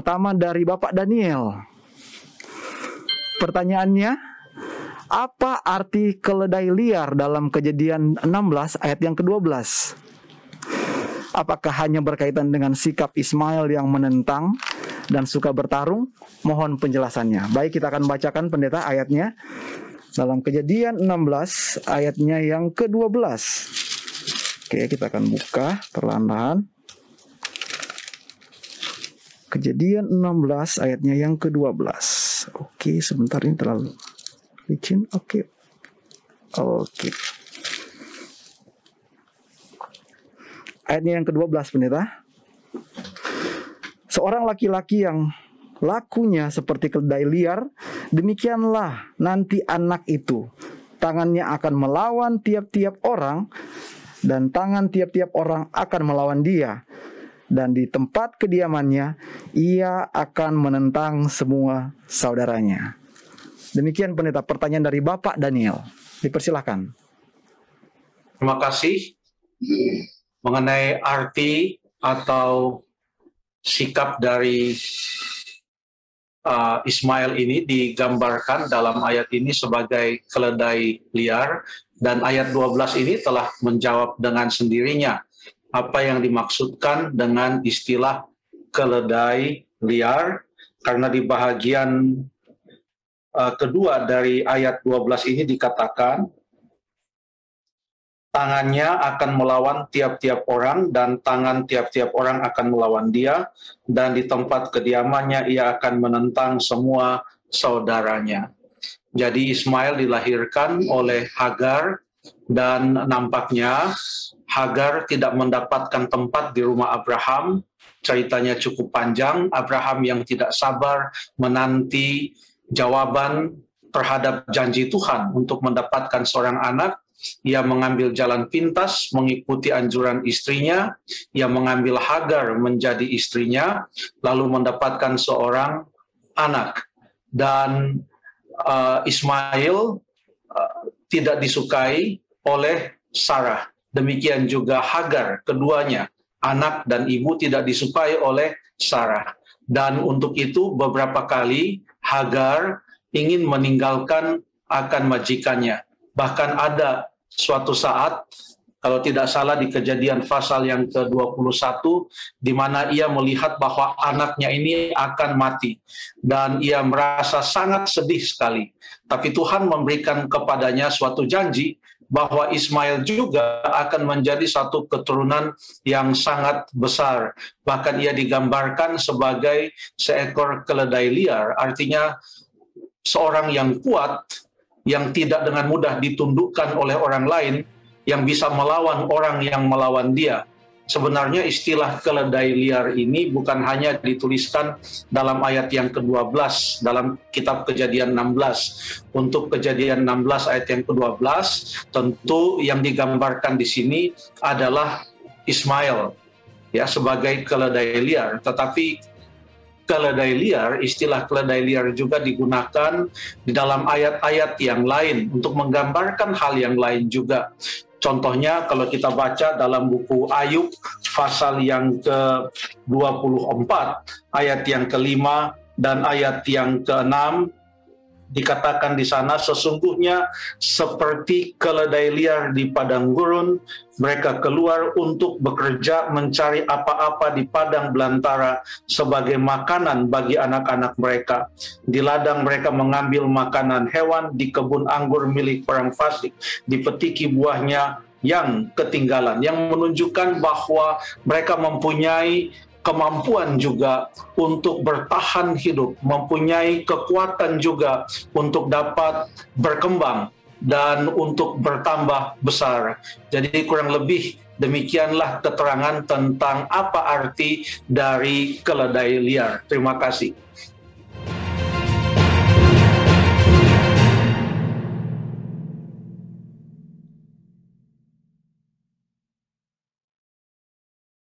Pertama dari Bapak Daniel. Pertanyaannya, apa arti keledai liar dalam kejadian 16 ayat yang ke-12? Apakah hanya berkaitan dengan sikap Ismail yang menentang dan suka bertarung? Mohon penjelasannya. Baik, kita akan bacakan pendeta ayatnya dalam kejadian 16 ayatnya yang ke-12. Oke, kita akan buka perlahan-lahan. Kejadian 16 ayatnya yang ke-12. Oke, sebentar ini terlalu licin. Oke. Oke. Ayatnya yang ke-12 pendeta. Seorang laki-laki yang lakunya seperti keledai liar, demikianlah nanti anak itu. Tangannya akan melawan tiap-tiap orang dan tangan tiap-tiap orang akan melawan dia. Dan di tempat kediamannya, ia akan menentang semua saudaranya. Demikian pendeta pertanyaan dari Bapak Daniel. Dipersilahkan. Terima kasih mengenai arti atau sikap dari uh, Ismail ini digambarkan dalam ayat ini sebagai keledai liar dan ayat 12 ini telah menjawab dengan sendirinya apa yang dimaksudkan dengan istilah keledai liar karena di bahagian uh, kedua dari ayat 12 ini dikatakan tangannya akan melawan tiap-tiap orang dan tangan tiap-tiap orang akan melawan dia dan di tempat kediamannya ia akan menentang semua saudaranya. Jadi Ismail dilahirkan oleh Hagar dan nampaknya Hagar tidak mendapatkan tempat di rumah Abraham. Ceritanya cukup panjang. Abraham yang tidak sabar menanti jawaban terhadap janji Tuhan untuk mendapatkan seorang anak ia mengambil jalan pintas mengikuti anjuran istrinya, ia mengambil Hagar menjadi istrinya, lalu mendapatkan seorang anak. Dan uh, Ismail tidak disukai oleh Sarah. Demikian juga Hagar, keduanya, anak dan ibu tidak disukai oleh Sarah. Dan untuk itu beberapa kali Hagar ingin meninggalkan akan majikannya. Bahkan ada suatu saat kalau tidak salah di kejadian pasal yang ke-21 di mana ia melihat bahwa anaknya ini akan mati dan ia merasa sangat sedih sekali. Tapi Tuhan memberikan kepadanya suatu janji bahwa Ismail juga akan menjadi satu keturunan yang sangat besar. Bahkan ia digambarkan sebagai seekor keledai liar, artinya seorang yang kuat yang tidak dengan mudah ditundukkan oleh orang lain yang bisa melawan orang yang melawan dia. Sebenarnya istilah keledai liar ini bukan hanya dituliskan dalam ayat yang ke-12 dalam kitab Kejadian 16. Untuk Kejadian 16 ayat yang ke-12 tentu yang digambarkan di sini adalah Ismail ya sebagai keledai liar, tetapi keledai liar, istilah keledai liar juga digunakan di dalam ayat-ayat yang lain untuk menggambarkan hal yang lain juga. Contohnya kalau kita baca dalam buku Ayub pasal yang ke-24 ayat yang kelima dan ayat yang keenam dikatakan di sana sesungguhnya seperti keledai liar di padang gurun mereka keluar untuk bekerja mencari apa-apa di padang belantara sebagai makanan bagi anak-anak mereka. Di ladang mereka mengambil makanan hewan di kebun anggur milik orang fasik dipetiki buahnya yang ketinggalan yang menunjukkan bahwa mereka mempunyai kemampuan juga untuk bertahan hidup, mempunyai kekuatan juga untuk dapat berkembang dan untuk bertambah besar. Jadi kurang lebih demikianlah keterangan tentang apa arti dari keledai liar. Terima kasih.